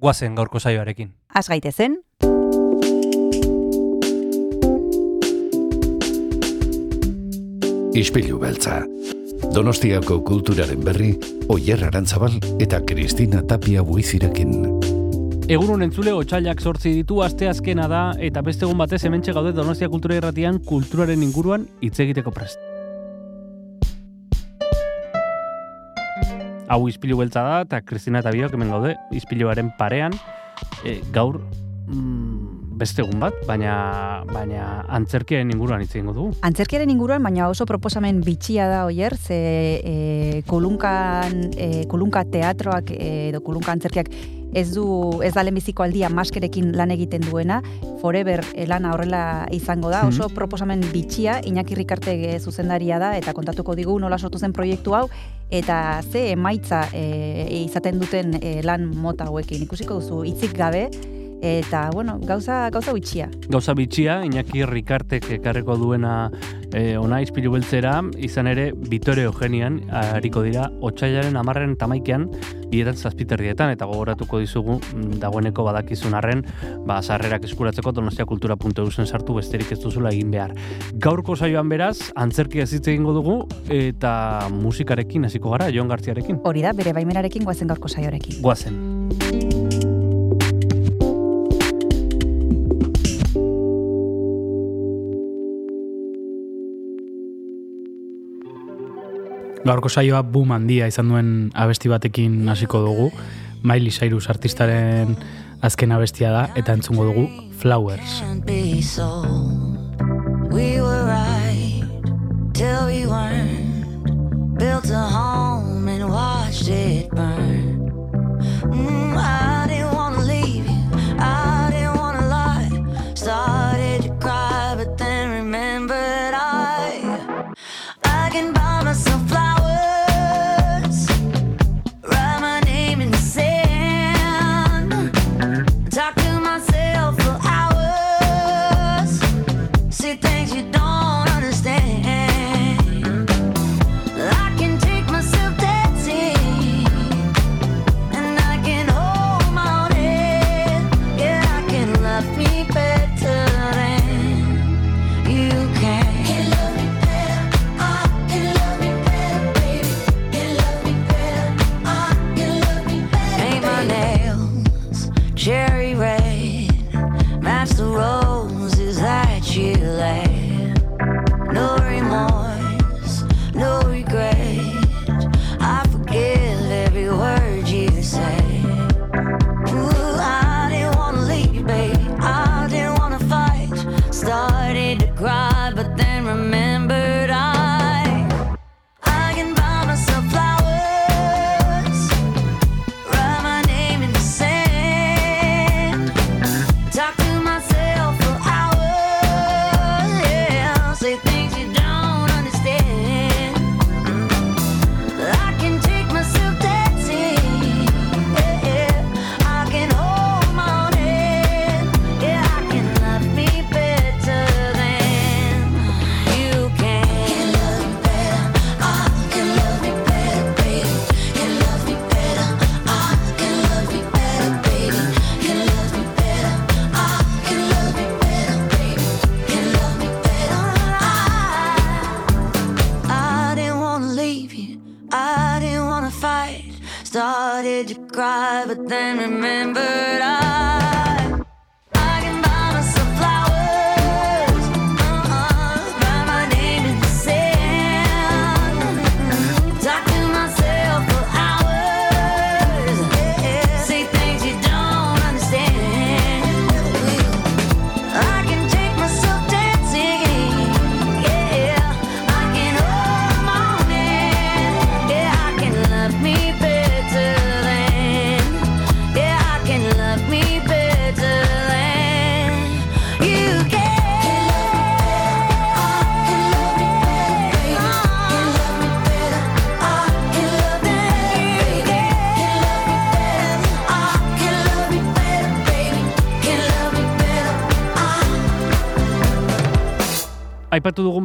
guazen gaurko saioarekin. Az gaitezen, Ispilu beltza. Donostiako kulturaren berri, Oyer Arantzabal eta Kristina Tapia buizirekin. Egunon entzule otxailak sortzi ditu aste azkena da eta beste egun batez hementxe gaude Donostia Kultura Irratian kulturaren inguruan hitz egiteko prest. Hau izpilu beltza da eta Kristina eta biok hemen gaude izpiluaren parean. E, gaur mm, beste egun bat, baina baina antzerkien inguruan hitz egingo dugu. antzerkiaren inguruan, baina oso proposamen bitxia da oier, ze e, kulunkan, e, kulunka teatroak e, edo kulunka antzerkiak ez du ez da lehenbiziko aldia maskerekin lan egiten duena, forever e, lana horrela izango da, oso proposamen bitxia, Iñaki Rikarte e, zuzendaria da, eta kontatuko digu nola sortu zen proiektu hau, eta ze emaitza e, izaten duten e, lan mota hauekin. Ikusiko duzu, hitzik gabe, eta, bueno, gauza, gauza bitxia. Gauza bitxia, Iñaki Rikartek ekarreko duena e, ona izpilu beltzera, izan ere Vittorio Eugenian hariko dira otxailaren amarren tamaikean bietan zazpiterrietan, eta gogoratuko dizugu mm, dagoeneko badakizun arren, ba, sarrerak eskuratzeko donostiakultura.eusen sartu besterik ez duzula egin behar. Gaurko saioan beraz, antzerki ez hitz egingo dugu, eta musikarekin hasiko gara, Jon Gartziarekin. Hori da, bere baimenarekin guazen gaurko saioarekin. Guazen. Gaurko saioa boom handia izan duen abesti batekin hasiko dugu. Miley Cyrus artistaren azken abestia da eta entzungo dugu Flowers. We were right till we weren't. Built a home and watched it burn. Mm, I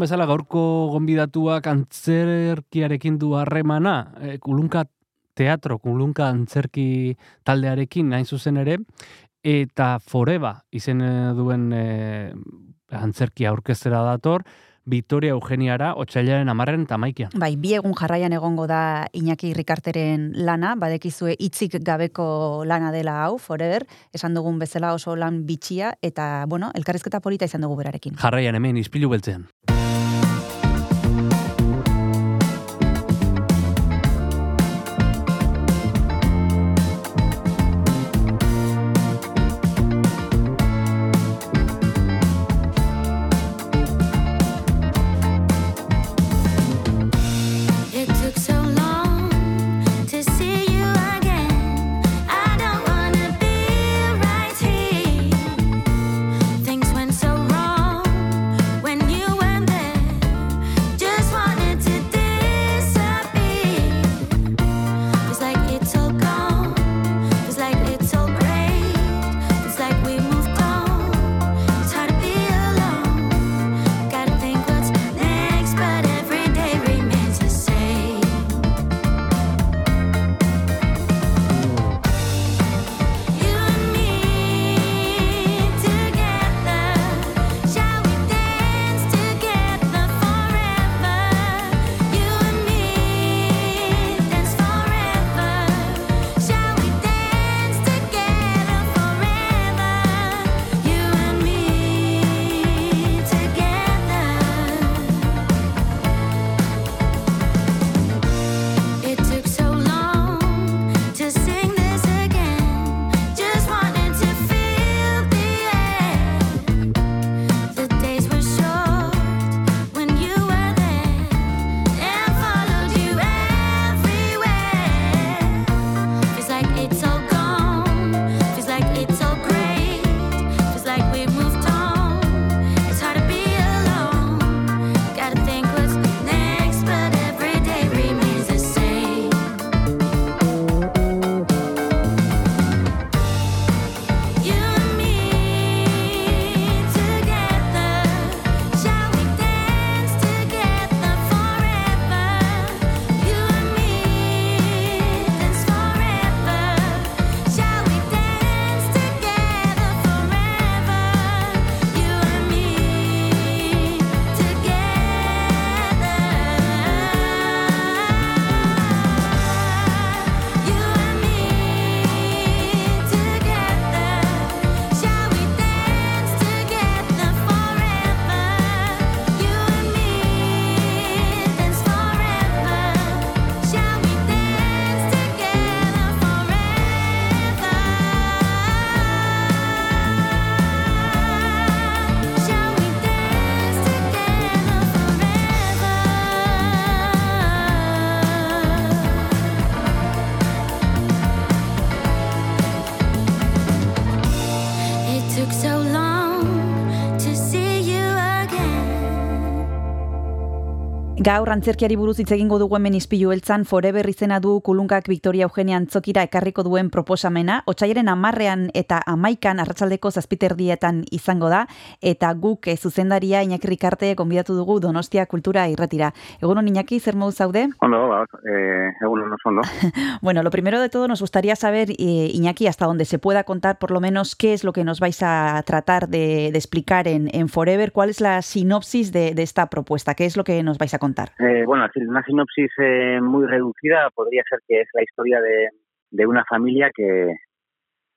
bezala gaurko gonbidatuak antzerkiarekin du harremana, e, kulunka teatro, kulunka antzerki taldearekin hain zuzen ere, eta foreba izen eh, duen e, antzerkia aurkeztera dator, Victoria Eugeniara, otxailaren amarren tamaikian. Bai, bi egun jarraian egongo da Iñaki Rikarteren lana, badekizue hitzik gabeko lana dela hau, forever, esan dugun bezala oso lan bitxia, eta, bueno, elkarrizketa polita izan dugu berarekin. Jarraian hemen izpilu beltzean. Gaur antzerkiari buruz hitz egingo dugu hemen izpilu beltzan forever izena du kulunkak Victoria Eugenia Antzokira ekarriko duen proposamena, otxaiaren amarrean eta amaikan arratsaldeko zazpiterdietan izango da, eta guk eh, zuzendaria Iñaki Rikarte konbidatu dugu Donostia Kultura irratira. Egunon Iñaki, zer moduz zaude? Ondo, ba, eh, egun ondo ondo. Bueno, lo primero de todo nos gustaría saber, eh, Iñaki, hasta donde se pueda contar por lo menos qué es lo que nos vais a tratar de, de explicar en, en Forever, cuál es la sinopsis de, de esta propuesta, qué es lo que nos vais a contar. Eh, bueno, así, una sinopsis eh, muy reducida podría ser que es la historia de, de una familia que,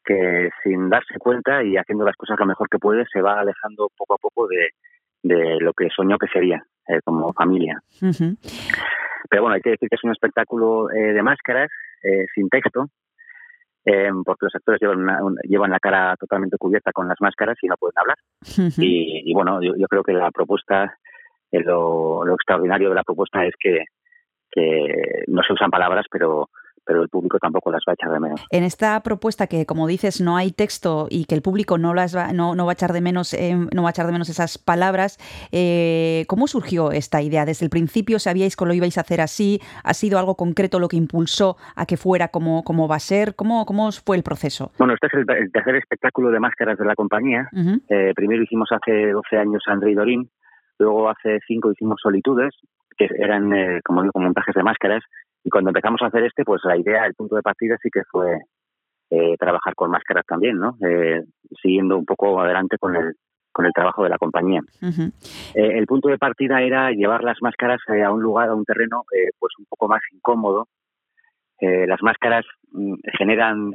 que sin darse cuenta y haciendo las cosas lo mejor que puede se va alejando poco a poco de, de lo que soñó que sería eh, como familia. Pero bueno, hay que decir que es un espectáculo eh, de máscaras, eh, sin texto, eh, porque los actores llevan, una- un- llevan la cara totalmente cubierta con las máscaras y no pueden hablar. Y, y bueno, yo, yo creo que la propuesta, eh, lo, lo extraordinario de la propuesta es que, que no se usan palabras, pero, pero el público tampoco las va a echar de menos. En esta propuesta que, como dices, no hay texto y que el público no las va, no, no va a echar de menos, eh, no va a echar de menos esas palabras, eh, ¿cómo surgió esta idea? ¿Desde el principio sabíais que lo ibais a hacer así? ¿Ha sido algo concreto lo que impulsó a que fuera como, como va a ser? ¿Cómo, cómo fue el proceso? Bueno, este es el, el tercer espectáculo de máscaras de la compañía. Eh, primero hicimos hace 12 años André y Dorín, Luego hace cinco hicimos Solitudes, que eran, eh, como digo, montajes de máscaras. Y cuando empezamos a hacer este, pues la idea, el punto de partida sí que fue eh, trabajar con máscaras también, ¿no? Eh, siguiendo un poco adelante con el, con el trabajo de la compañía. Eh, el punto de partida era llevar las máscaras eh, a un lugar, a un terreno, eh, pues un poco más incómodo. Las máscaras mm, generan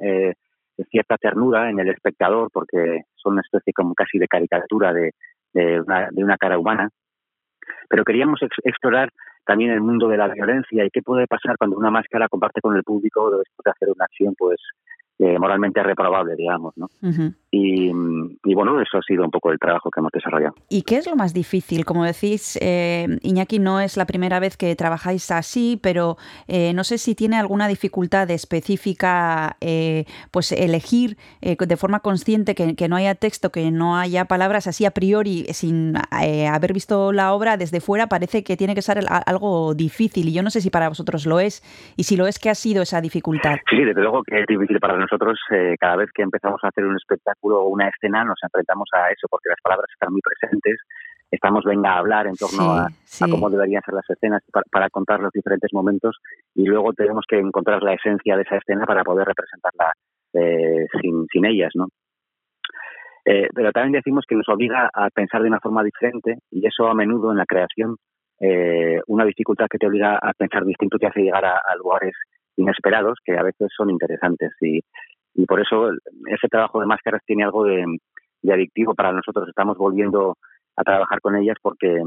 eh, cierta ternura en el espectador porque son una especie como casi de caricatura de, de, una, de una cara humana. Pero queríamos ex- explorar también el mundo de la violencia y qué puede pasar cuando una máscara comparte con el público después de hacer una acción pues eh, moralmente reprobable, digamos, ¿no? Y, y bueno, eso ha sido un poco el trabajo que hemos desarrollado. ¿Y qué es lo más difícil? Como decís, eh, Iñaki, no es la primera vez que trabajáis así, pero eh, no sé si tiene alguna dificultad específica, eh, pues elegir eh, de forma consciente que, que no haya texto, que no haya palabras así a priori, sin haber visto la obra desde fuera, parece que tiene que ser al- algo difícil. Y yo no sé si para vosotros lo es, y si lo es, ¿qué ha sido esa dificultad? Sí, desde luego que es difícil para nosotros. Eh, cada vez que empezamos a hacer un espectáculo o una escena nos enfrentamos a eso, porque las palabras están muy presentes. Estamos, venga, a hablar en torno a, sí. a cómo deberían ser las escenas para, para contar los diferentes momentos y luego tenemos que encontrar la esencia de esa escena para poder representarla eh, sin, sin ellas, ¿no? Eh, pero también decimos que nos obliga a pensar de una forma diferente y eso a menudo en la creación, eh, una dificultad que te obliga a pensar distinto te hace llegar a, a lugares inesperados que a veces son interesantes y, y por eso ese trabajo de máscaras tiene algo de, de adictivo para nosotros. Estamos volviendo a trabajar con ellas porque,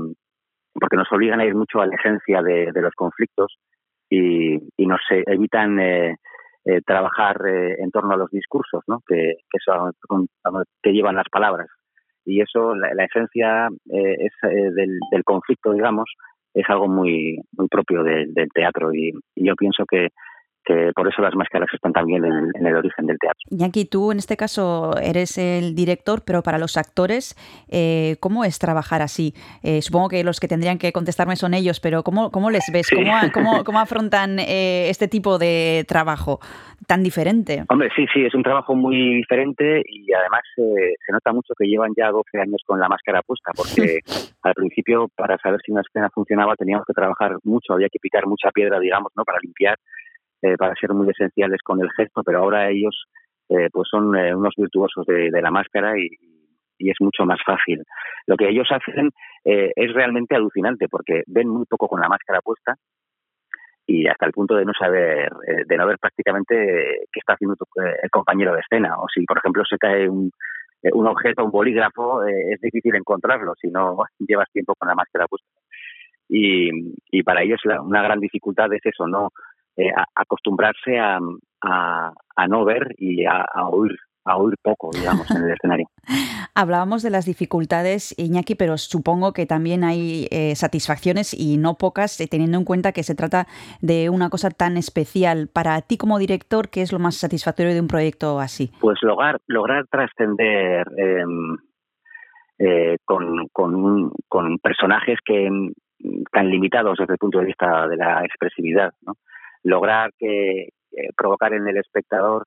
porque nos obligan a ir mucho a la esencia de, de los conflictos y, y nos evitan eh, eh, trabajar eh, en torno a los discursos, ¿no? que, que, donde te llevan las palabras. Y eso, la, la esencia eh, es, eh, del, del conflicto, digamos, es algo muy, muy propio de- del teatro y yo pienso que, que por eso las máscaras están también en, en el origen del teatro. Iñaki, tú en este caso eres el director, pero para los actores, eh, ¿cómo es trabajar así? Eh, supongo que los que tendrían que contestarme son ellos, pero ¿cómo, cómo les ves? Sí. ¿Cómo, cómo, cómo afrontan eh, este tipo de trabajo tan diferente? Hombre, sí, sí, es un trabajo muy diferente y además eh, se nota mucho que llevan ya 12 años con la máscara puesta, porque al principio para saber si una escena funcionaba teníamos que trabajar mucho, había que picar mucha piedra, digamos, ¿no? Para limpiar, eh, para ser muy esenciales con el gesto, pero ahora ellos eh, pues son eh, unos virtuosos de, la máscara y, es mucho más fácil. Lo que ellos hacen eh, es realmente alucinante porque ven muy poco con la máscara puesta y hasta el punto de no saber, eh, de no ver prácticamente qué está haciendo tu, el compañero de escena. O si, por ejemplo, se cae un, un objeto, un bolígrafo, es difícil encontrarlo si no llevas tiempo con la máscara puesta. Y, y para ellos la- una gran dificultad es eso, no Eh, a- acostumbrarse a, a, a no ver y a, a oír a oír poco, digamos, en el escenario. Hablábamos de las dificultades, Iñaki, pero supongo que también hay eh, satisfacciones y no pocas, eh, teniendo en cuenta que se trata de una cosa tan especial. Para ti como director, ¿qué es lo más satisfactorio de un proyecto así? Pues lograr, lograr trascender eh, eh, con, con, un- con personajes que mm, tan limitados desde el punto de vista de la expresividad, ¿no? Lograr que eh, provocar en el espectador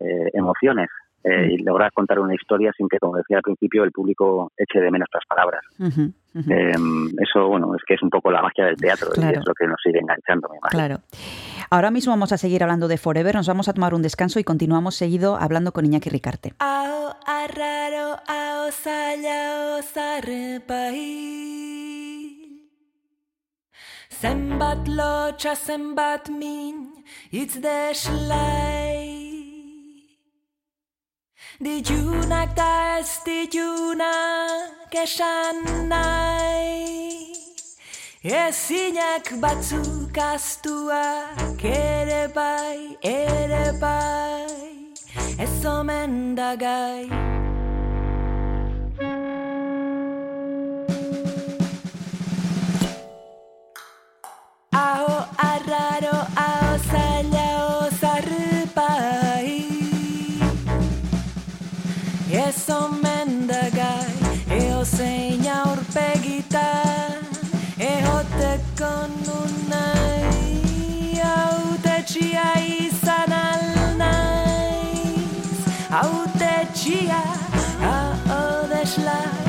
eh, emociones eh, y lograr contar una historia sin que, como decía al principio, el público eche de menos las palabras. Eh, eso, bueno, es que es un poco la magia del teatro y Claro. es lo que nos sigue enganchando, me imagino. Claro. Ahora mismo vamos a seguir hablando de Forever, nos vamos a tomar un descanso y continuamos seguido hablando con Iñaki Ricarte. Zenbat lotxa, zenbat min, hitz deslai Ditunak da ez ditunak esan nahi Ezinak batzuk astuak ere bai, ere bai Ez omen da gai arraro hau zaila ozarri bai ez omen da gai eo zein aurpegita ehoteko nunai hau tetxia izan alnaiz hau tetxia hau desla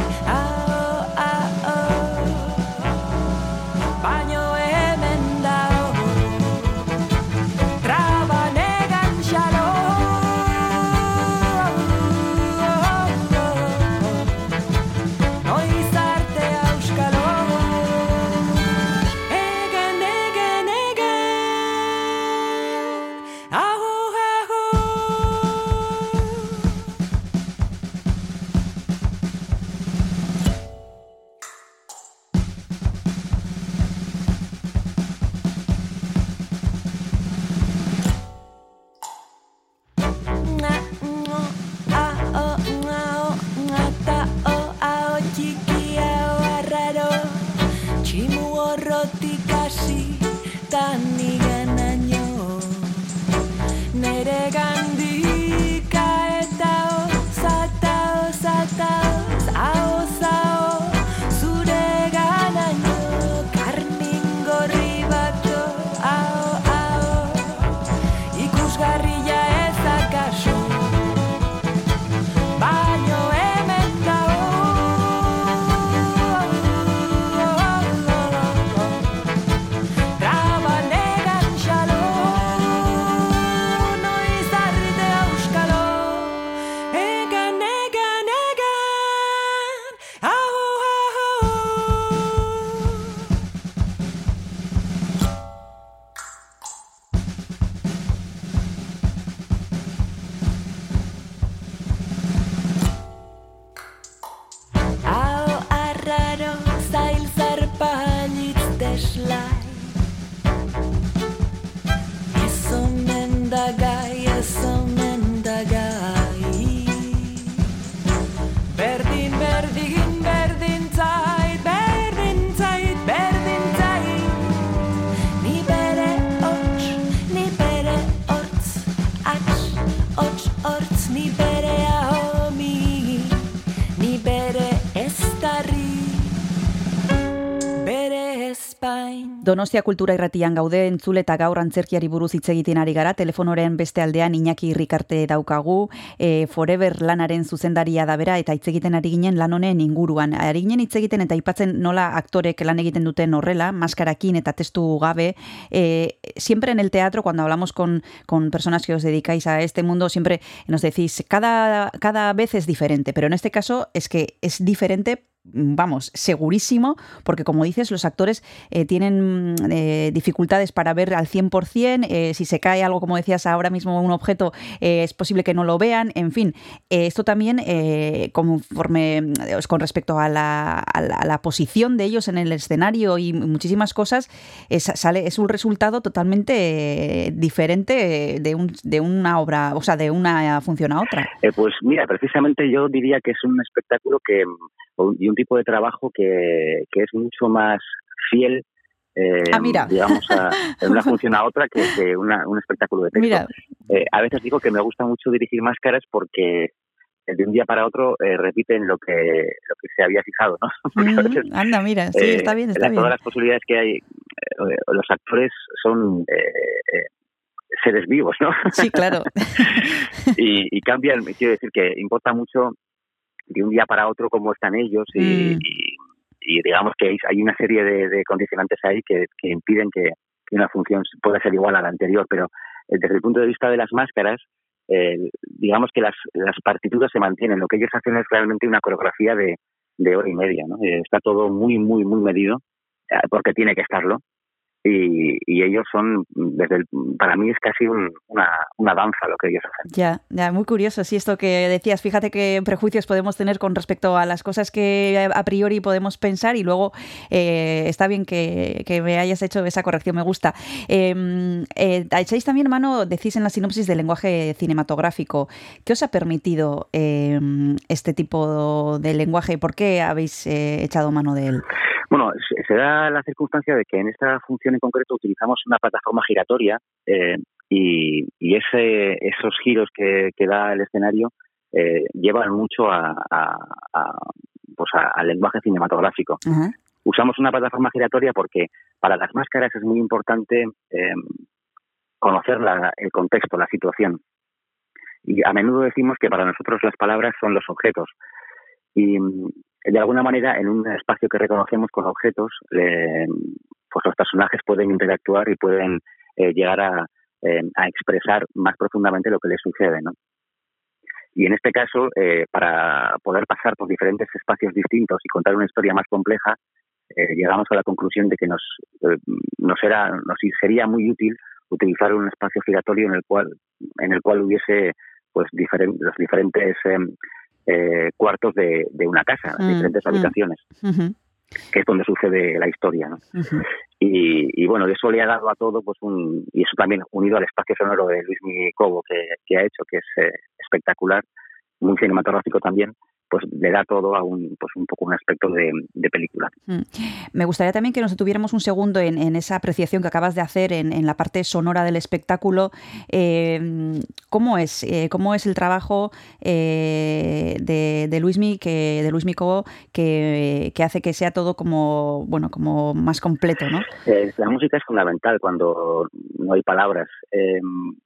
Donostia Kultura Irratian gaude entzule eta gaur antzerkiari buruz hitz egiten ari gara. Telefonoren beste aldean Iñaki Rikarte daukagu, e, Forever lanaren zuzendaria da bera eta hitz egiten ari ginen lan honen inguruan. Ari ginen hitz egiten eta aipatzen nola aktorek lan egiten duten horrela, maskarakin eta testu gabe. E, siempre en el teatro, cuando hablamos con, con personas que os dedicáis a este mundo, siempre nos decís, cada, cada vez es diferente, pero en este caso es que es diferente vamos, segurísimo, porque como dices, los actores eh, tienen eh, dificultades para ver al 100%, eh, si se cae algo, como decías ahora mismo, un objeto, eh, es posible que no lo vean, en fin, eh, esto también eh, conforme eh, con respecto a la, a la- a la posición de ellos en el escenario y muchísimas cosas, es, sale, es un resultado totalmente diferente de, un, de una obra, o sea, de una función a otra. Pues mira, precisamente yo diría que es un espectáculo que tipo de trabajo que, que es mucho más fiel, eh, Ah, mira. digamos, a, en una función a otra que, que una- un espectáculo de texto. Mira, Eh, a veces digo que me gusta mucho dirigir máscaras porque eh, de un día para otro eh, repiten lo que lo que se había fijado, ¿no? Porque a veces, anda, mira, sí, está bien, está la- bien. Todas las posibilidades que hay, los actores son seres vivos, ¿no? Sí, claro. y, y cambian, quiero decir que importa mucho de un día para otro cómo están ellos y, Mm. y- y digamos que hay, hay una serie de, de condicionantes ahí que, que impiden que, que una función pueda ser igual a la anterior, pero eh, desde el punto de vista de las máscaras, eh, digamos que las, las partituras se mantienen, lo que ellos hacen es realmente una coreografía de, de hora y media, ¿no? Eh, está todo muy, muy, muy medido, porque tiene que estarlo, y, y ellos son, desde el, para mí es casi un- una, una danza lo que ellos hacen. Ya, ya, muy curioso, sí, esto que decías, fíjate qué prejuicios podemos tener con respecto a las cosas que a priori podemos pensar y luego eh, está bien que, que me hayas hecho esa corrección, me gusta. Eh, eh, echáis también mano, decís en la sinopsis del lenguaje cinematográfico, ¿qué os ha permitido eh, este tipo de lenguaje y por qué habéis eh, echado mano de él? Bueno, se da la circunstancia de que en esta función en concreto utilizamos una plataforma giratoria eh, y, y ese, esos giros que, que da el escenario eh, llevan mucho a, a- a, pues a- al lenguaje cinematográfico. Usamos una plataforma giratoria porque para las máscaras es muy importante eh, conocer la- el contexto, la situación. Y a menudo decimos que para nosotros las palabras son los objetos. Y mm, de alguna manera, en un espacio que reconocemos con objetos, eh, pues los personajes pueden interactuar y pueden eh, llegar a, eh, a expresar más profundamente lo que les sucede, ¿no? Y en este caso, eh, para poder pasar por diferentes espacios distintos y contar una historia más compleja, eh, llegamos a la conclusión de que nos, eh, nos, era, nos sería muy útil utilizar un espacio giratorio en el cual, en el cual hubiese pues diferen- los diferentes em, cuartos de, de una casa, Mm, diferentes mm. habitaciones, que es donde sucede la historia. ¿no? Y, y bueno, eso le ha dado a todo, pues un, y eso también unido al espacio sonoro de Luis Mi Cobo que, que ha hecho, que es eh, espectacular, muy cinematográfico también, pues le da todo a un, pues un poco un aspecto de, de película. Mm. Me gustaría también que nos detuviéramos un segundo en, en esa apreciación que acabas de hacer en, en la parte sonora del espectáculo. Eh, ¿Cómo es? Eh, ¿Cómo es el trabajo eh, de, de Luismi, que, de Luismi Cobo, que, que hace que sea todo como, bueno, como más completo, ¿no? Eh, la música es fundamental cuando no hay palabras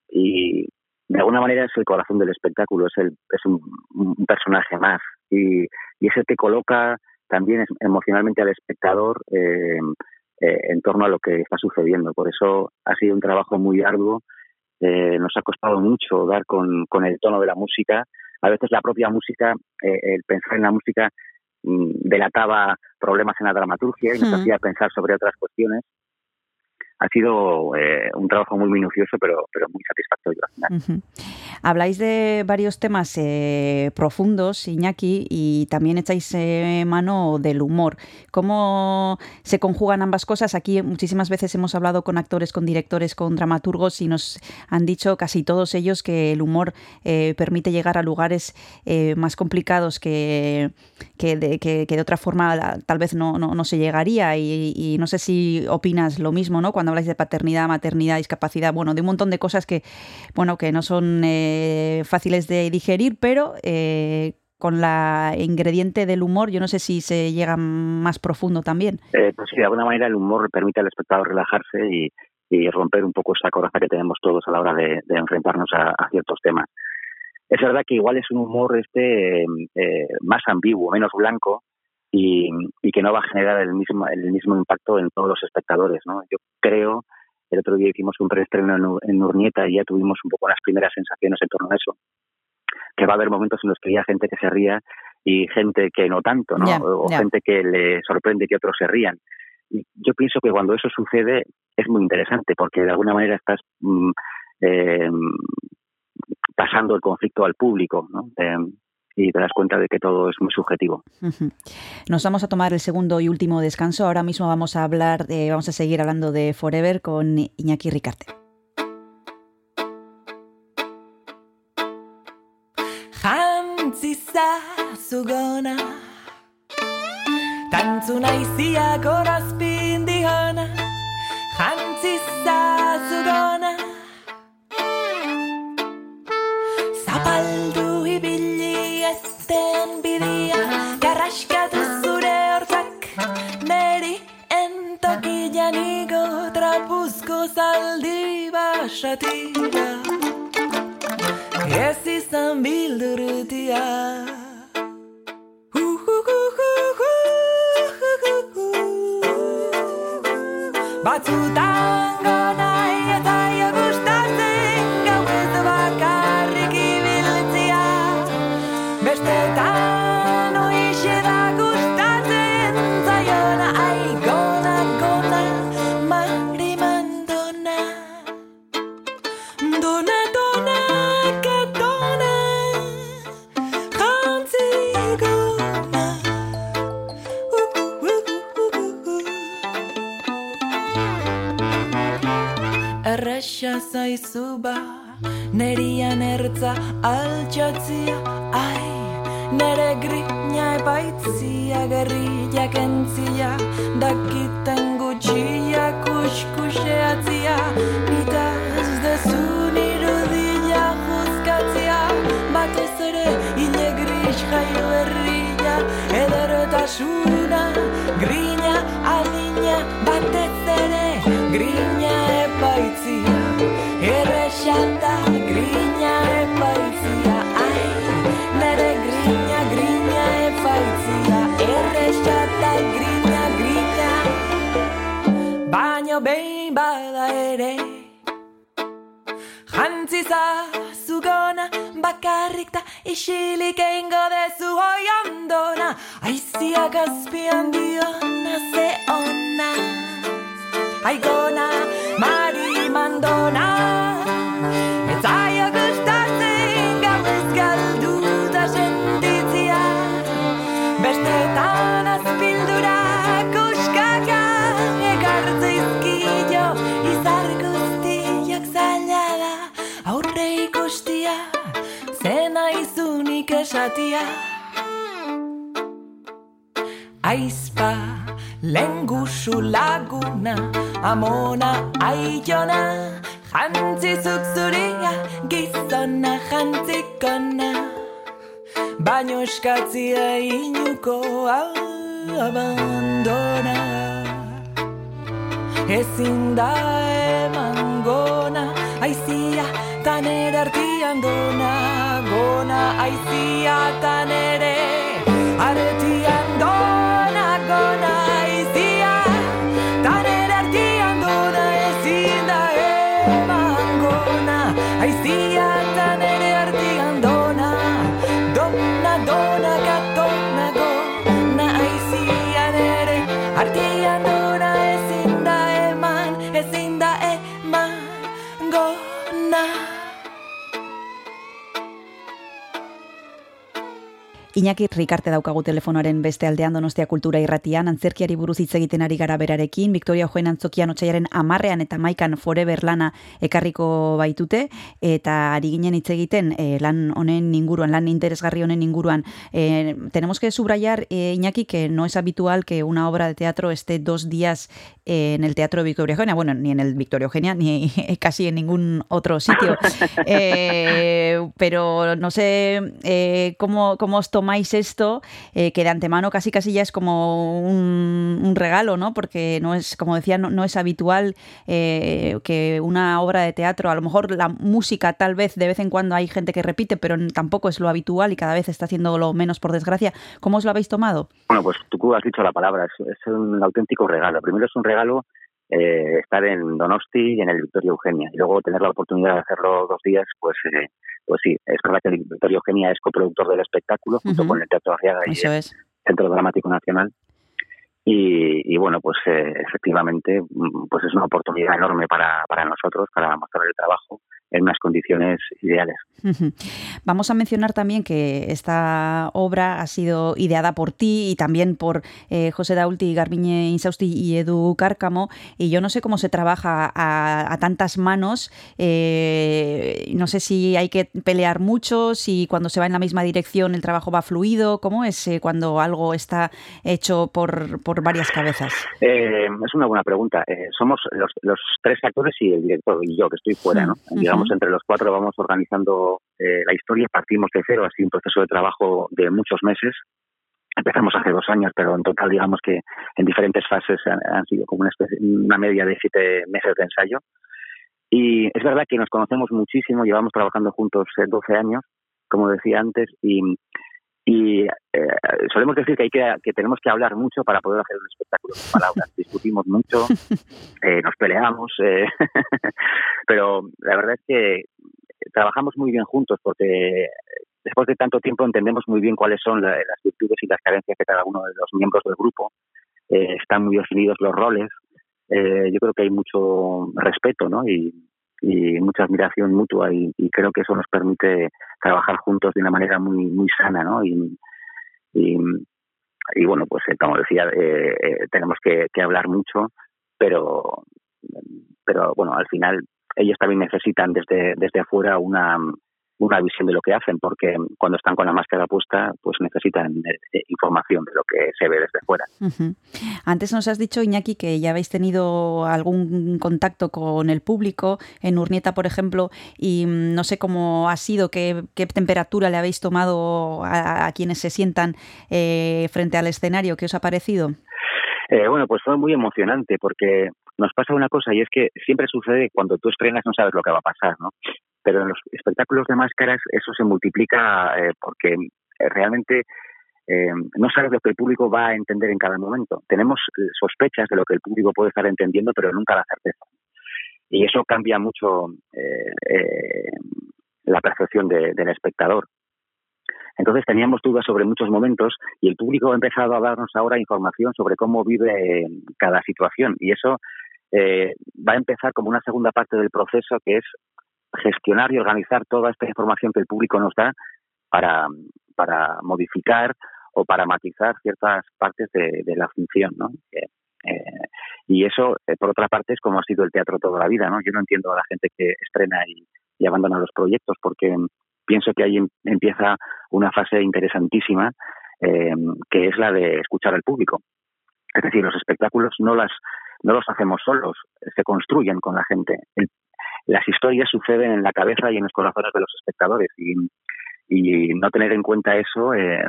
y de alguna manera es el corazón del espectáculo, es, el, es un, un personaje más y, y ese te coloca también es- emocionalmente al espectador eh, eh, en torno a lo que está sucediendo. Por eso ha sido un trabajo muy arduo, eh, nos ha costado mucho dar con, con el tono de la música. A veces la propia música, eh, el pensar en la música mm, delataba problemas en la dramaturgia y nos hacía pensar sobre otras cuestiones. Ha sido eh, un trabajo muy minucioso, pero, pero muy satisfactorio. Habláis de varios temas eh, profundos, Iñaki, y también echáis eh, mano del humor. ¿Cómo se conjugan ambas cosas? Aquí muchísimas veces hemos hablado con actores, con directores, con dramaturgos y nos han dicho casi todos ellos que el humor eh, permite llegar a lugares más complicados que, que, de, que- de otra forma tal vez no, no- no se llegaría. Y, y no sé si opinas lo mismo, ¿no? Cuando habláis de paternidad, maternidad, discapacidad, bueno, de un montón de cosas que, bueno, que no son eh, fáciles de digerir, pero eh, con la ingrediente del humor, yo no sé si se llega más profundo también. Eh, pues sí, de alguna manera el humor permite al espectador relajarse y, romper un poco esa coraza que tenemos todos a la hora de, enfrentarnos a, ciertos temas. Es verdad que igual es un humor este eh, más ambiguo, menos blanco y, y que no va a generar el mismo el mismo impacto en todos los espectadores, ¿no? Yo creo el otro día hicimos un preestreno en, Urnieta y ya tuvimos un poco las primeras sensaciones en torno a eso, que va a haber momentos en los que haya gente que se ría y gente que no tanto, ¿no? O gente que le sorprende que otros se rían. Y yo pienso que cuando eso sucede es muy interesante porque de alguna manera estás mm, eh, pasando el conflicto al público, ¿no? Eh, y te das cuenta de que todo es muy subjetivo. Nos vamos a tomar el segundo y último descanso. Ahora mismo vamos a hablar, de, vamos a seguir hablando de Forever con Iñaki Ricarte. Basatira Ez izan bildurutia Iñaki Rikarte daukagu telefonoaren beste aldean Donostia Kultura Irratian, antzerkiari buruz hitz egiten ari gara berarekin, Victoria Joen antzokian otxaiaren amarrean eta maikan forever lana ekarriko baitute, eta ari ginen hitz egiten eh, lan honen inguruan, lan interesgarri honen inguruan. Eh, tenemos que subrayar, eh, Iñaki, que no es habitual que una obra de teatro esté dos días en el Teatro Victoria Eugenia, bueno, ni en el Victoria Eugenia, ni casi en ningún otro sitio. Eh, pero no sé eh, cómo, cómo os tomáis esto, eh, que de antemano casi casi ya es como un, un regalo, ¿no? Porque no es, como decía, no, no es habitual eh, que una obra de teatro, a lo mejor la música tal vez de vez en cuando hay gente que repite, pero tampoco es lo habitual y cada vez está haciendo lo menos por desgracia. ¿Cómo os lo habéis tomado? Bueno, pues tú has dicho la palabra, es un auténtico regalo. Primero es un regalo eh, estar en Donosti y en el Victoria Eugenia, y luego tener la oportunidad de hacerlo dos días, pues eh, pues sí, es verdad que el Victoria Eugenia es coproductor del espectáculo junto con el Teatro Arriaga y Eso el es. Centro Dramático Nacional. Y, y bueno, pues eh, efectivamente, mm, pues es una oportunidad enorme para, para nosotros, para mostrar el trabajo en unas condiciones ideales. Vamos a mencionar también que esta obra ha sido ideada por ti y también por eh, José Daulti, Garbiñe Insausti y Edu Cárcamo. Y yo no sé cómo se trabaja a, a tantas manos. eh, no sé si hay que pelear mucho, si cuando se va en la misma dirección el trabajo va fluido. ¿Cómo es eh, cuando algo está hecho por, por varias cabezas? Eh, es una buena pregunta. Eh, somos los, los tres actores y el director y yo, que estoy fuera, ¿no? Ujú. Digamos, entre los cuatro vamos organizando eh, la historia, partimos de cero, ha sido un proceso de trabajo de muchos meses. Empezamos hace dos años, pero en total, digamos que en diferentes fases han, han sido como una, especie, una media de siete meses de ensayo. Y es verdad que nos conocemos muchísimo, llevamos trabajando juntos eh, 12 años, como decía antes, y, y eh, solemos decir que hay que, que tenemos que hablar mucho para poder hacer un espectáculo con palabras. Discutimos mucho, eh, nos peleamos, eh, pero la verdad es que trabajamos muy bien juntos porque después de tanto tiempo entendemos muy bien cuáles son la- las virtudes y las carencias de cada uno de los miembros del grupo. Eh, están muy definidos los roles. Eh, yo creo que hay mucho respeto ¿no? y, y mucha admiración mutua y, creo que eso nos permite trabajar juntos de una manera muy muy sana ¿no? y, y, y bueno pues eh, como decía eh, eh, tenemos que, que hablar mucho pero pero bueno al final ellos también necesitan desde desde afuera una una visión de lo que hacen porque cuando están con la máscara puesta pues necesitan eh, eh, información de lo que se ve desde fuera. Antes nos has dicho, Iñaki, que ya habéis tenido algún contacto con el público, en Urnieta, por ejemplo, y mm, no sé cómo ha sido, qué, qué temperatura le habéis tomado a, a quienes se sientan eh, frente al escenario, ¿qué os ha parecido? Eh, bueno, pues fue muy emocionante porque nos pasa una cosa y es que siempre sucede cuando tú estrenas no sabes lo que va a pasar, ¿no? Pero en los espectáculos de máscaras eso se multiplica eh, porque realmente eh, no sabes lo que el público va a entender en cada momento. Tenemos eh, sospechas de lo que el público puede estar entendiendo, pero nunca la certeza. Y eso cambia mucho la percepción de- del espectador. Entonces teníamos dudas sobre muchos momentos y el público ha empezado a darnos ahora información sobre cómo vive cada situación y eso va a empezar como una segunda parte del proceso que es gestionar y organizar toda esta información que el público nos da para, para modificar o para matizar ciertas partes de, la función, ¿no? Eh, y eso, eh, por otra parte, es como ha sido el teatro toda la vida, ¿no? Yo no entiendo a la gente que estrena y, abandona los proyectos porque pienso que ahí em- empieza una fase interesantísima eh, que es la de escuchar al público. Es decir, los espectáculos no las no los hacemos solos, se construyen con la gente. El- las historias suceden en la cabeza y en los corazones de los espectadores. Y, y no tener en cuenta eso, eh,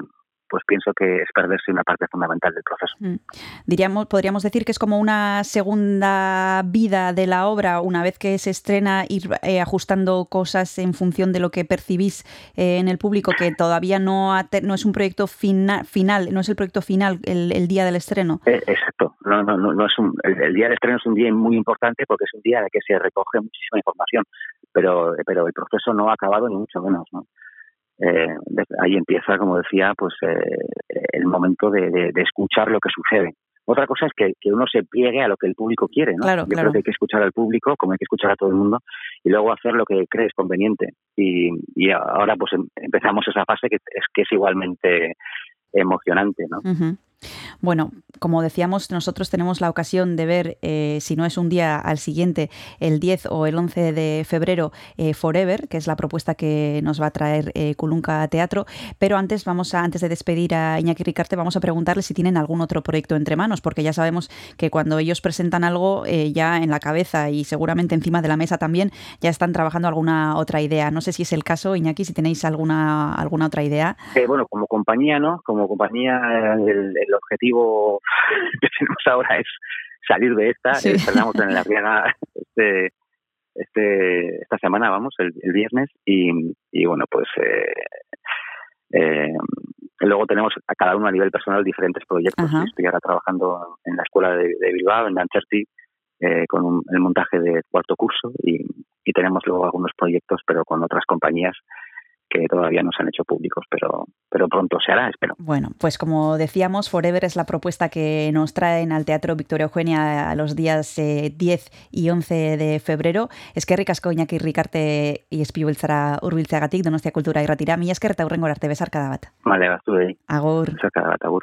pues pienso que es perderse una parte fundamental del proceso. Mm. Diríamos, podríamos decir que es como una segunda vida de la obra, una vez que se estrena, ir eh, ajustando cosas en función de lo que percibís eh, en el público, que todavía no, ha no es un proyecto fina- final, no es el proyecto final el, el día del estreno. Eh, exacto. No, no, no, no es un, el, el día del estreno es un día muy importante porque es un día en el que se recoge muchísima información, pero, pero el proceso no ha acabado ni mucho menos. ¿no? Eh, ahí empieza, como decía, pues eh, el momento de, de, de escuchar lo que sucede. Otra cosa es que, que uno se pliegue a lo que el público quiere, ¿no? Claro, Yo claro. creo que hay que escuchar al público, como hay que escuchar a todo el mundo, y luego hacer lo que crees conveniente. Y, y ahora pues em- empezamos esa fase que es, que es igualmente emocionante, ¿no? Bueno, como decíamos, nosotros tenemos la ocasión de ver, eh, si no es un día al siguiente, el 10 o el 11 de febrero, eh, Forever, que es la propuesta que nos va a traer eh, Teatro. Pero antes, vamos a, antes de despedir a Iñaki Ricarte, vamos a preguntarle si tienen algún otro proyecto entre manos, porque ya sabemos que cuando ellos presentan algo, eh, ya en la cabeza y seguramente encima de la mesa también, ya están trabajando alguna otra idea. No sé si es el caso, Iñaki, si tenéis alguna, alguna otra idea. Eh, bueno, como compañía, ¿no? Como compañía, el objetivo que tenemos ahora es salir de esta. Sí. Estrenamos en la Riaga este, este, esta semana, vamos, el, el viernes. Y, y bueno, pues eh, eh, luego tenemos a cada uno a nivel personal diferentes proyectos. Ajá. Estoy ahora trabajando en la escuela de, de Bilbao, en Lancherty, eh, con un- el montaje de cuarto curso y, y tenemos luego algunos proyectos, pero con otras compañías que todavía no se han hecho públicos, pero, pero pronto se hará, espero. Bueno, pues como decíamos, Forever es la propuesta que nos traen al Teatro Victoria Eugenia a los días eh, 10 y 11 de febrero. Es que ricasco Iñaki Ricarte y espibeltzara urbiltzeagatik Donostia Kultura irratira. Mi esker eta hurrengora arte besarkada bat. Vale, baztu Agur. Zaka bat, agur.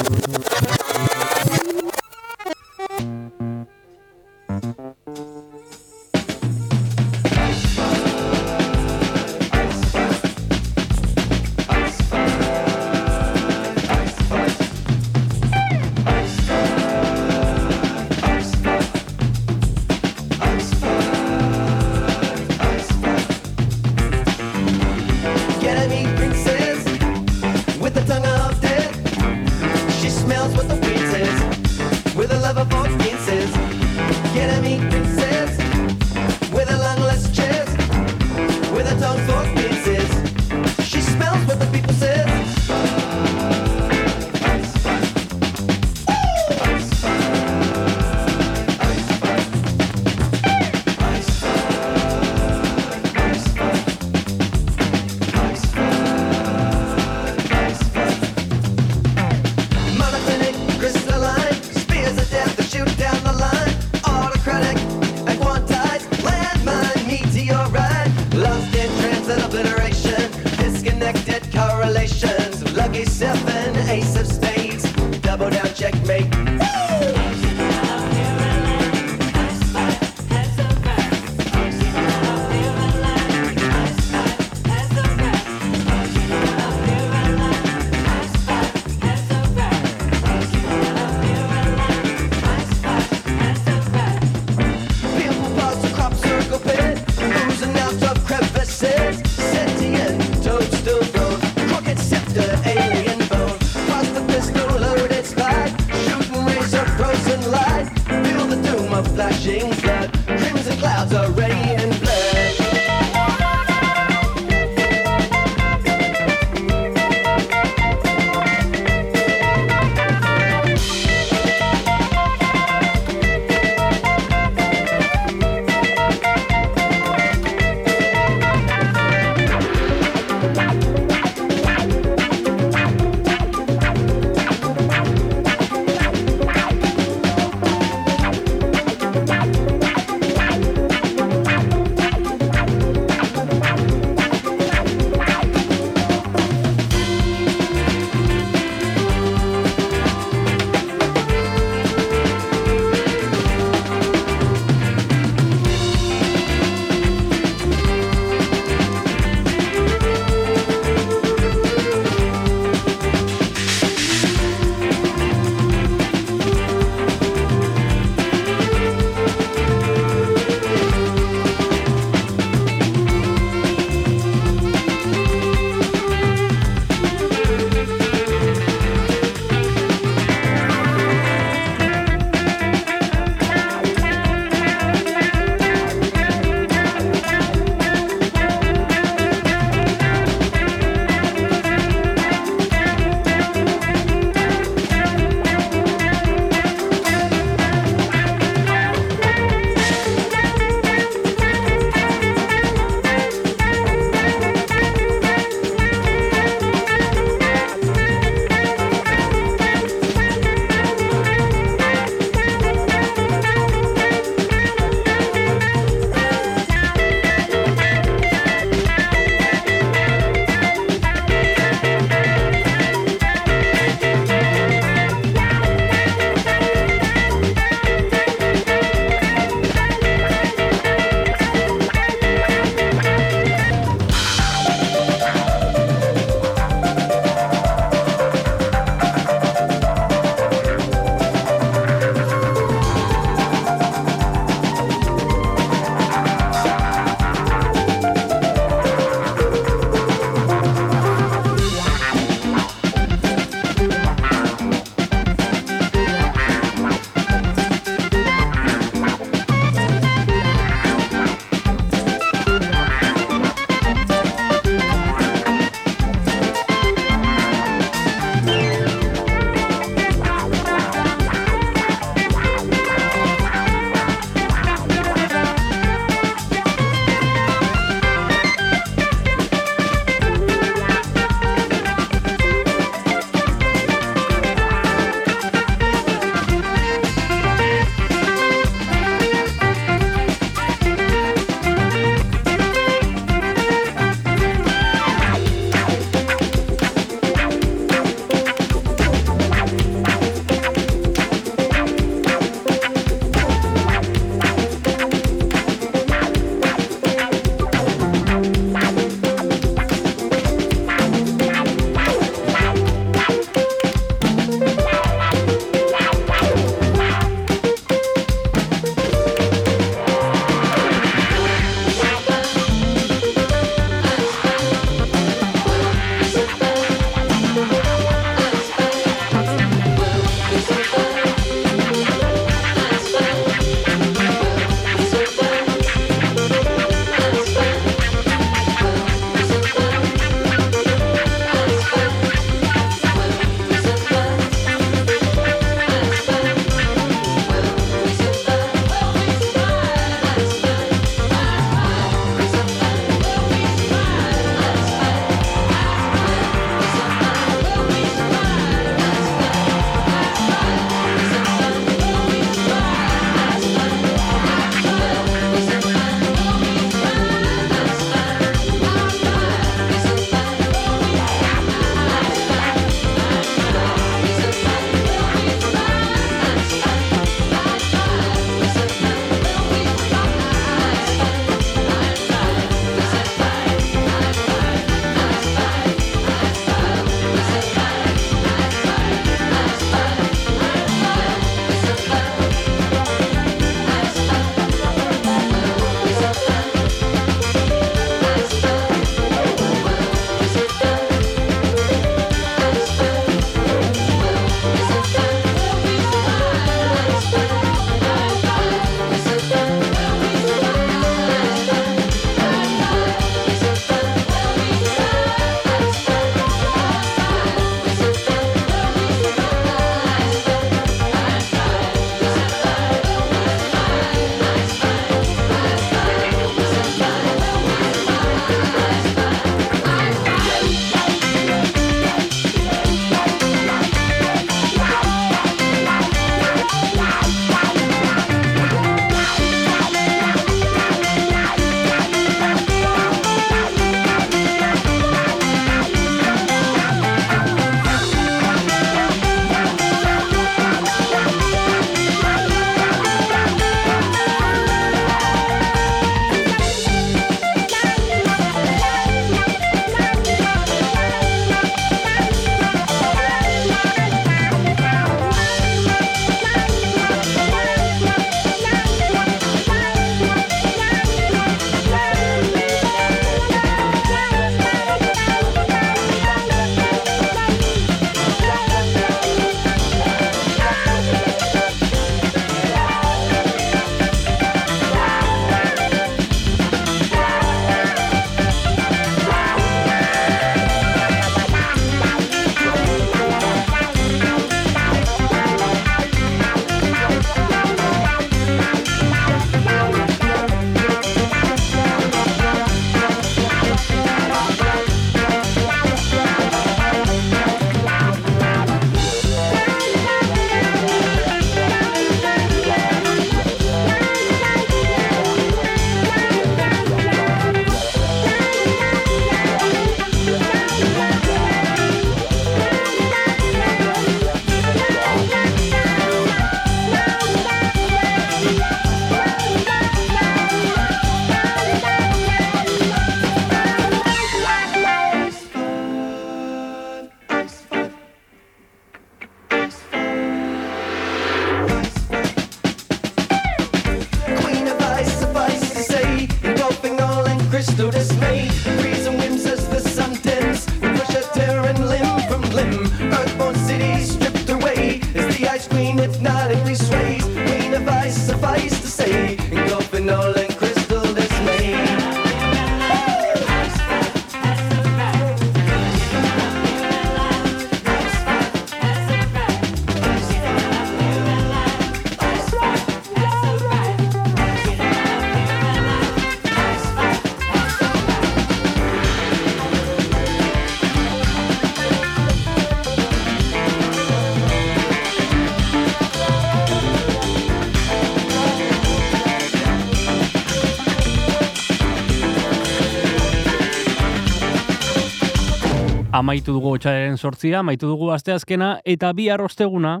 Amaitu dugu otxailaren sortzia, amaitu dugu asteazkena, eta bi arrosteguna,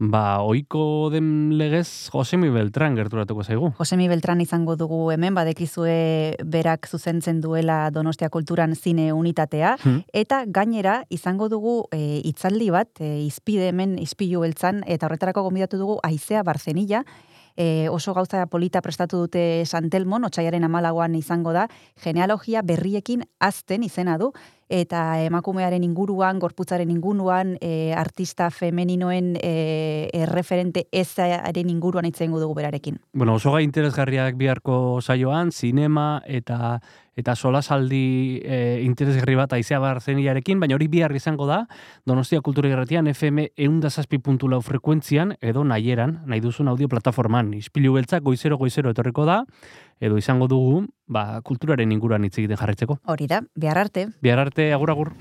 ba, oiko den legez Josemi Beltran gerturatuko zaigu. Josemi Beltran izango dugu hemen, badekizue berak zuzentzen duela Donostia Kulturan zine unitatea, Hmm. eta gainera izango dugu e, itzaldi bat, e, izpide hemen, izpilu beltzan, eta horretarako gombidatu dugu Aizea Barzenilla, e, oso gauza polita prestatu dute Santelmon, otxaiaren amalagoan izango da, genealogia berriekin azten izena du, eta emakumearen inguruan, gorputzaren inguruan, e, artista femeninoen e, erreferente ezaren inguruan itzengo dugu berarekin. Bueno, oso gai interesgarriak biharko saioan, sinema eta eta solasaldi e, interesgarri bat aizea barzeniarekin, baina hori bihar izango da, Donostia Kultura Irratian FM eundazazpi puntu lau frekuentzian, edo nahieran, nahi duzun audio plataforman. Ispilu beltzak goizero goizero etorriko da, edo izango dugu, ba, kulturaren inguruan hitz egiten jarraitzeko. Hori da, behar arte. Bihar arte, agur agur.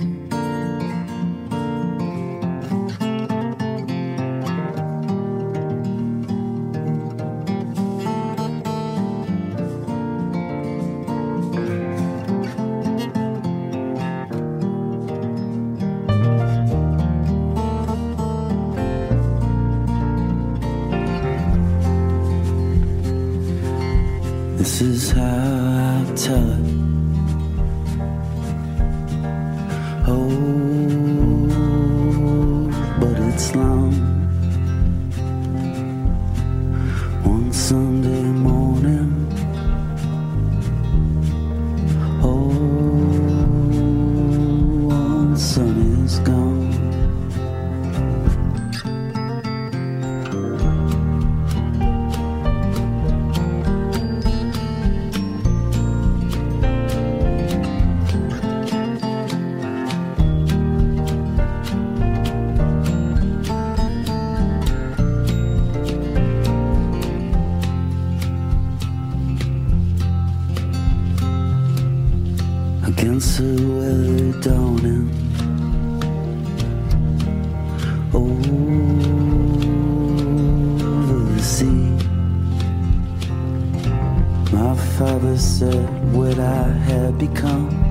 This is how I tell it. Oh, but it's long. Against the weather dawning. Over the sea, my father said what I had become.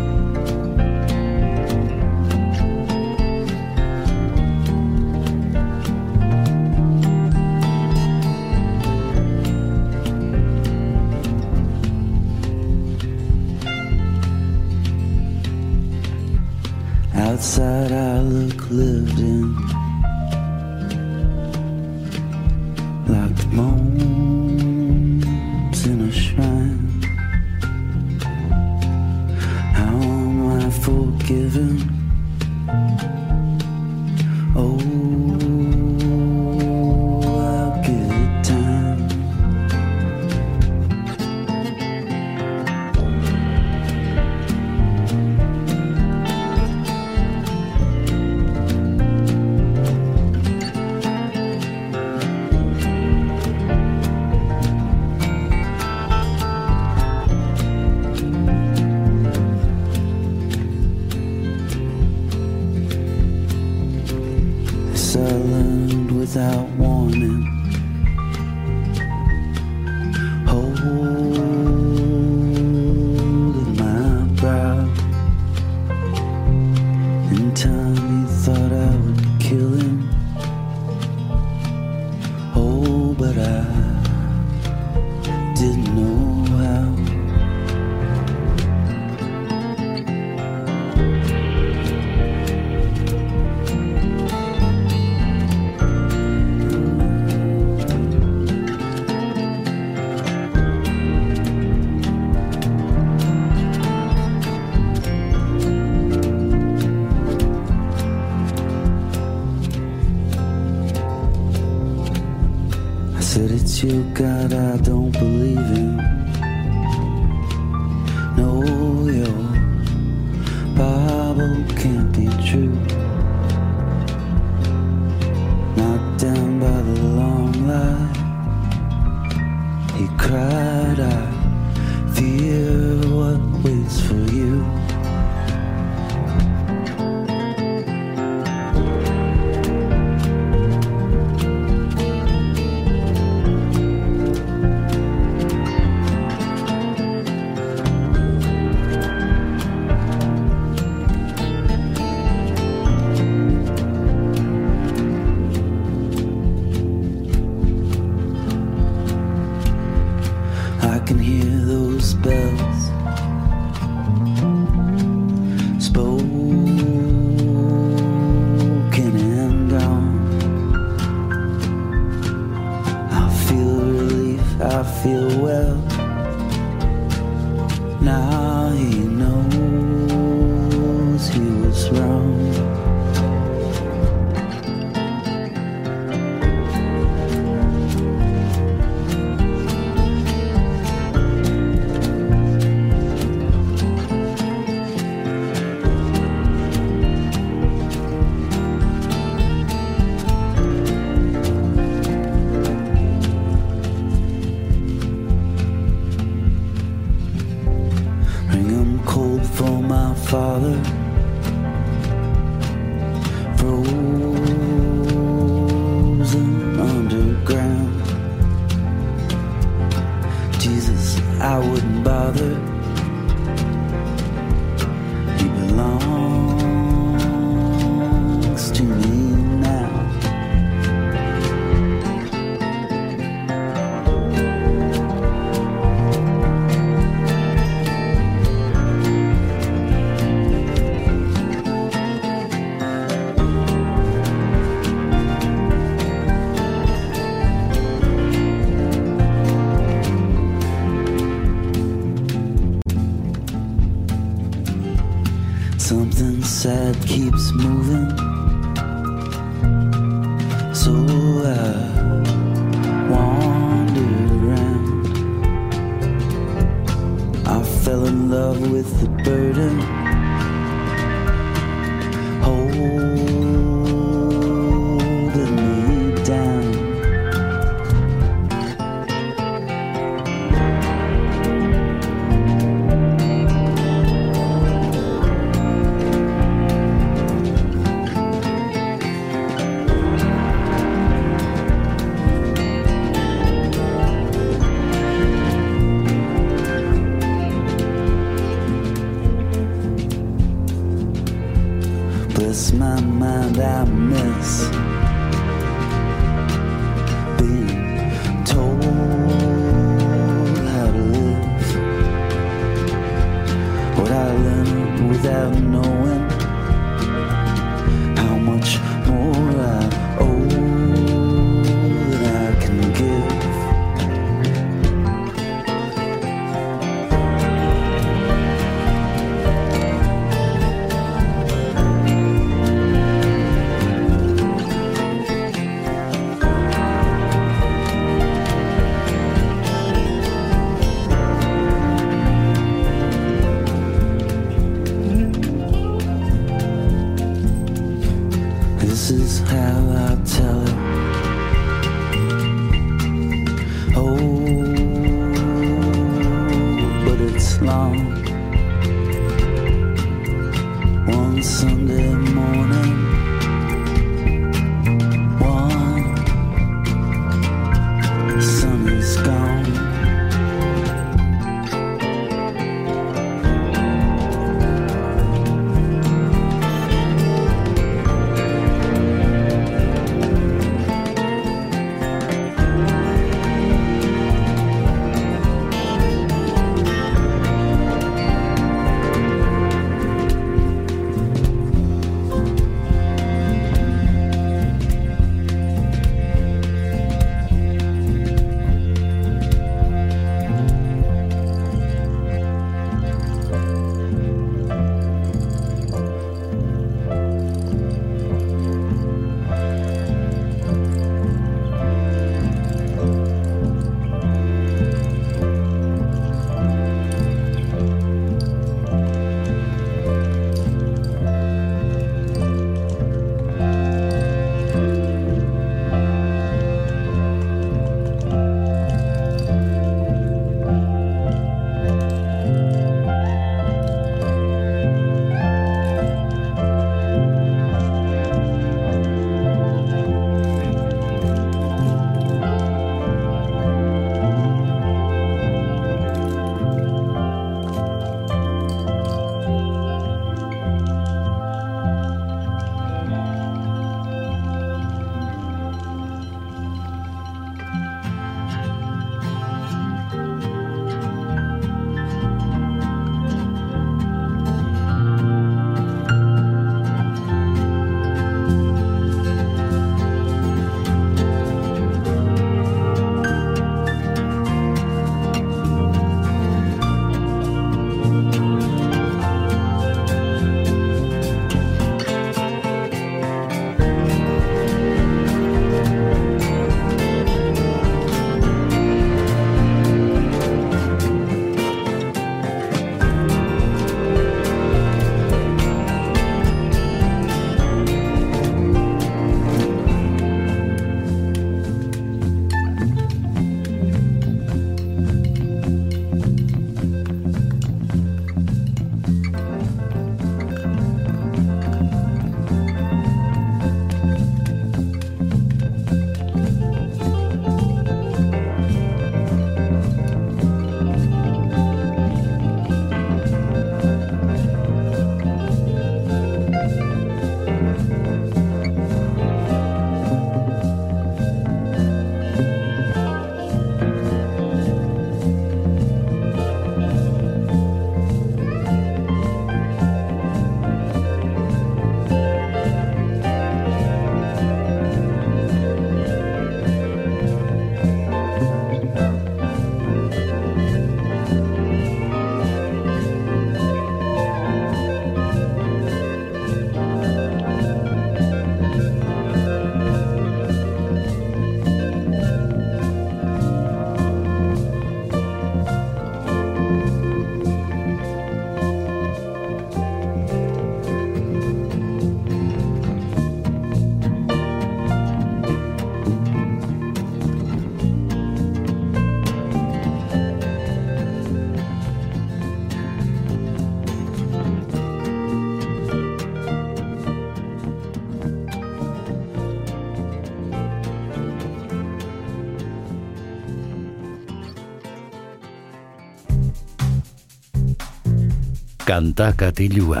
Kanta katilua.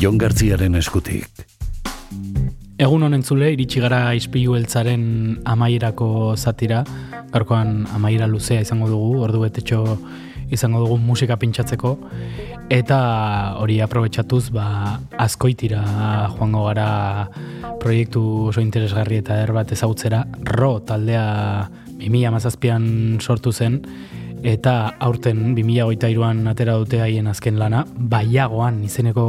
Jon Gartziaren eskutik. Egun honen zule, iritsi gara ispilu eltzaren amaierako zatira, gaurkoan amaiera luzea izango dugu, ordu betetxo izango dugu musika pintsatzeko, eta hori aprobetxatuz, ba, azkoitira joango gara proiektu oso interesgarri eta eder bat ezagutzera, ro taldea 2000 mazazpian sortu zen, eta aurten 2008an atera dute haien azken lana, baiagoan izeneko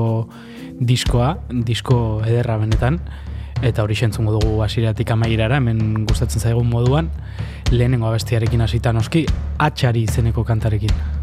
diskoa, disko ederra benetan, eta hori entzungo dugu hasieratik amaierara, hemen gustatzen zaigun moduan, lehenengo abestiarekin hasita noski, atxari izeneko kantarekin.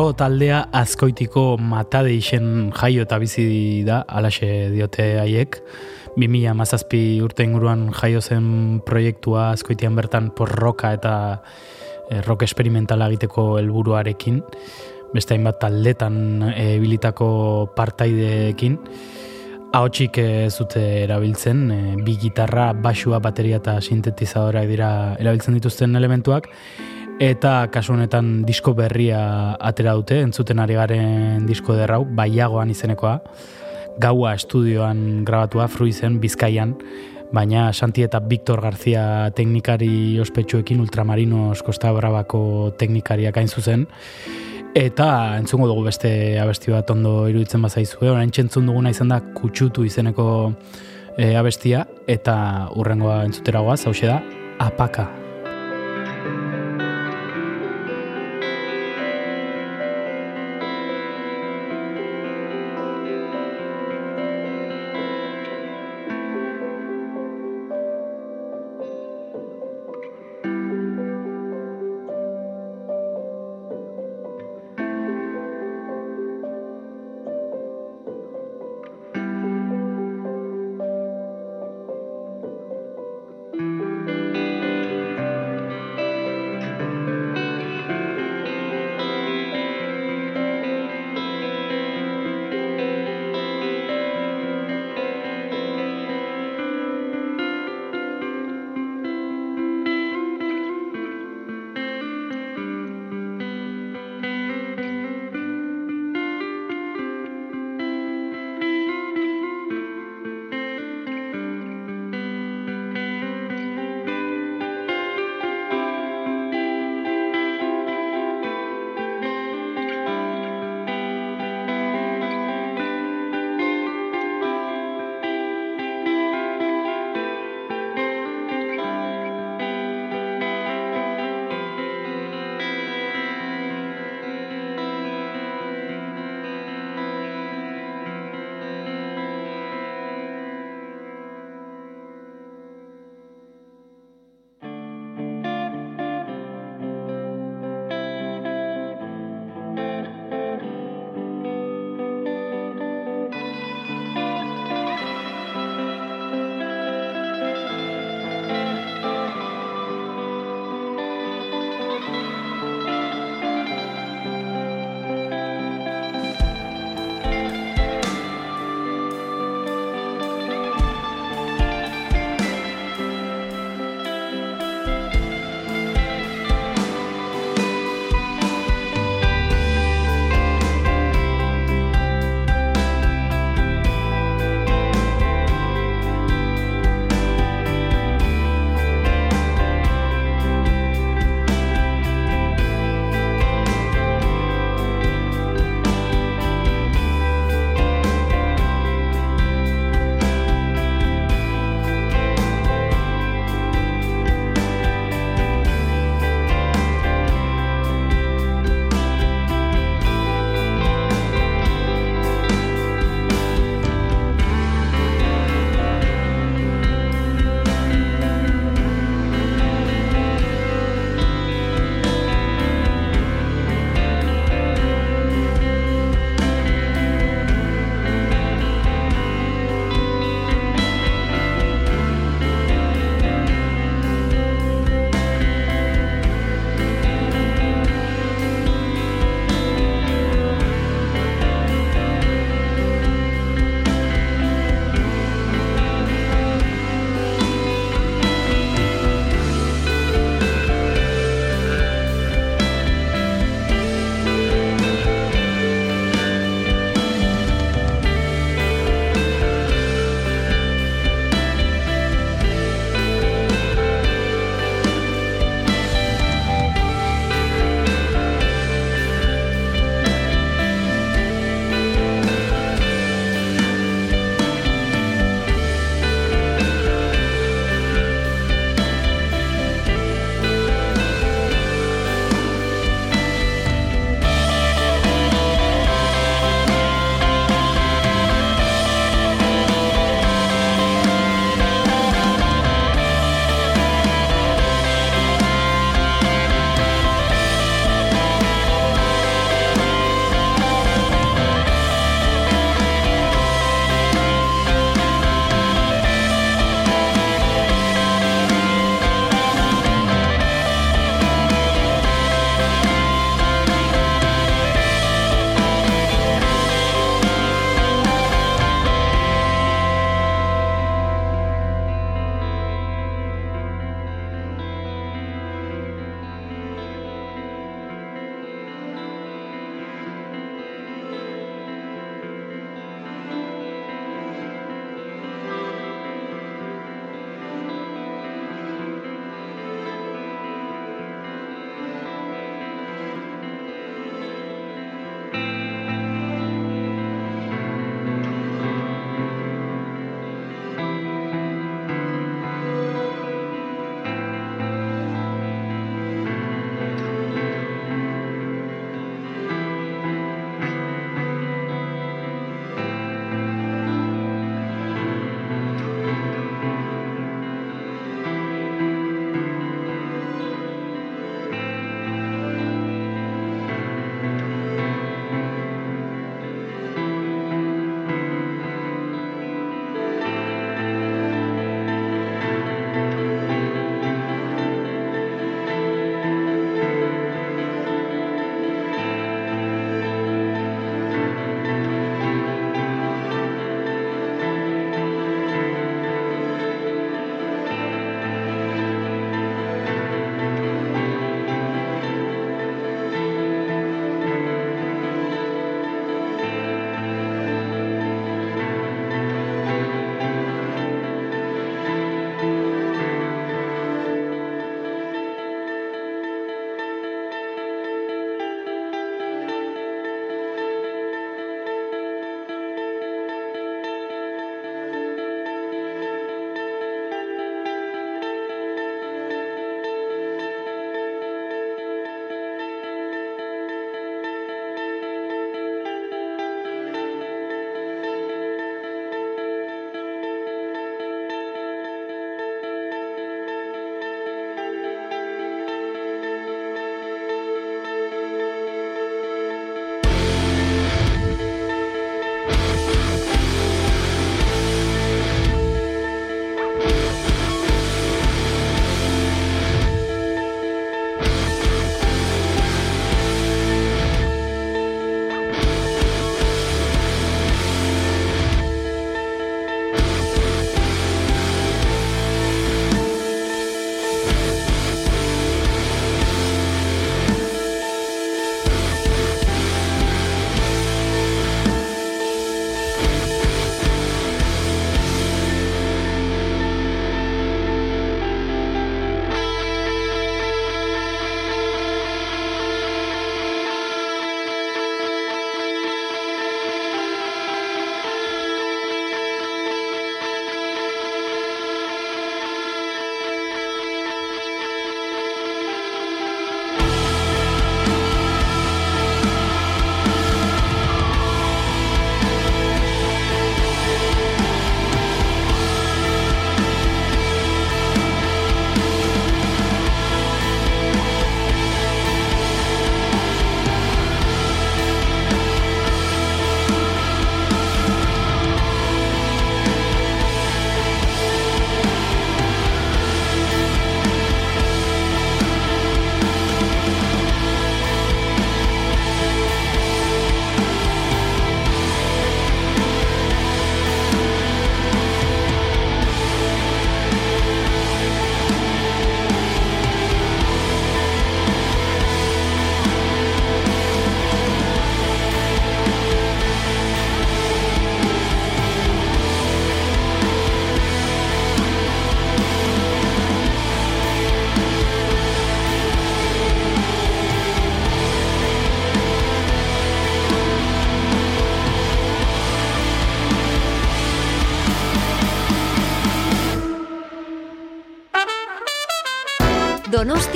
Ro taldea azkoitiko matade isen jaio eta bizi da, alaxe diote haiek. 2000 mazazpi urte inguruan jaio zen proiektua azkoitian bertan porroka eta eh, rock experimentala egiteko helburuarekin. Beste hainbat taldetan eh, ebilitako partaideekin. Ahotsik ez dute erabiltzen, e, bi gitarra, basua, bateria eta sintetizadorak dira erabiltzen dituzten elementuak, eta kasu honetan disko berria atera dute, entzuten ari garen disko derrau, baiagoan izenekoa, gaua estudioan grabatua, fruizen, bizkaian, baina Santi eta Victor García teknikari ospetsuekin Ultramarinos Costa Bravako teknikariak hain zuzen, Eta entzungo dugu beste abesti bat ondo iruditzen bazaizue, orain entzun duguna izan da kutsutu izeneko e, abestia, eta urrengoa entzuteragoa, hause da, apaka.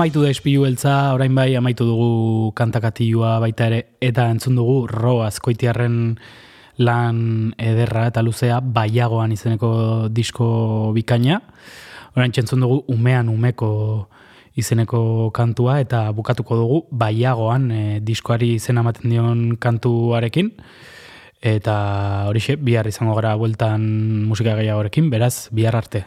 Amaitu da espilu beltza, orain bai amaitu dugu kantakatilua baita ere, eta entzun dugu ro azkoitiarren lan ederra eta luzea baiagoan izeneko disko bikaina. Orain entzun dugu umean umeko izeneko kantua eta bukatuko dugu baiagoan e, diskoari izena ematen dion kantuarekin. Eta horixe, bihar izango gara bueltan musika gehiagorekin, beraz, bihar arte.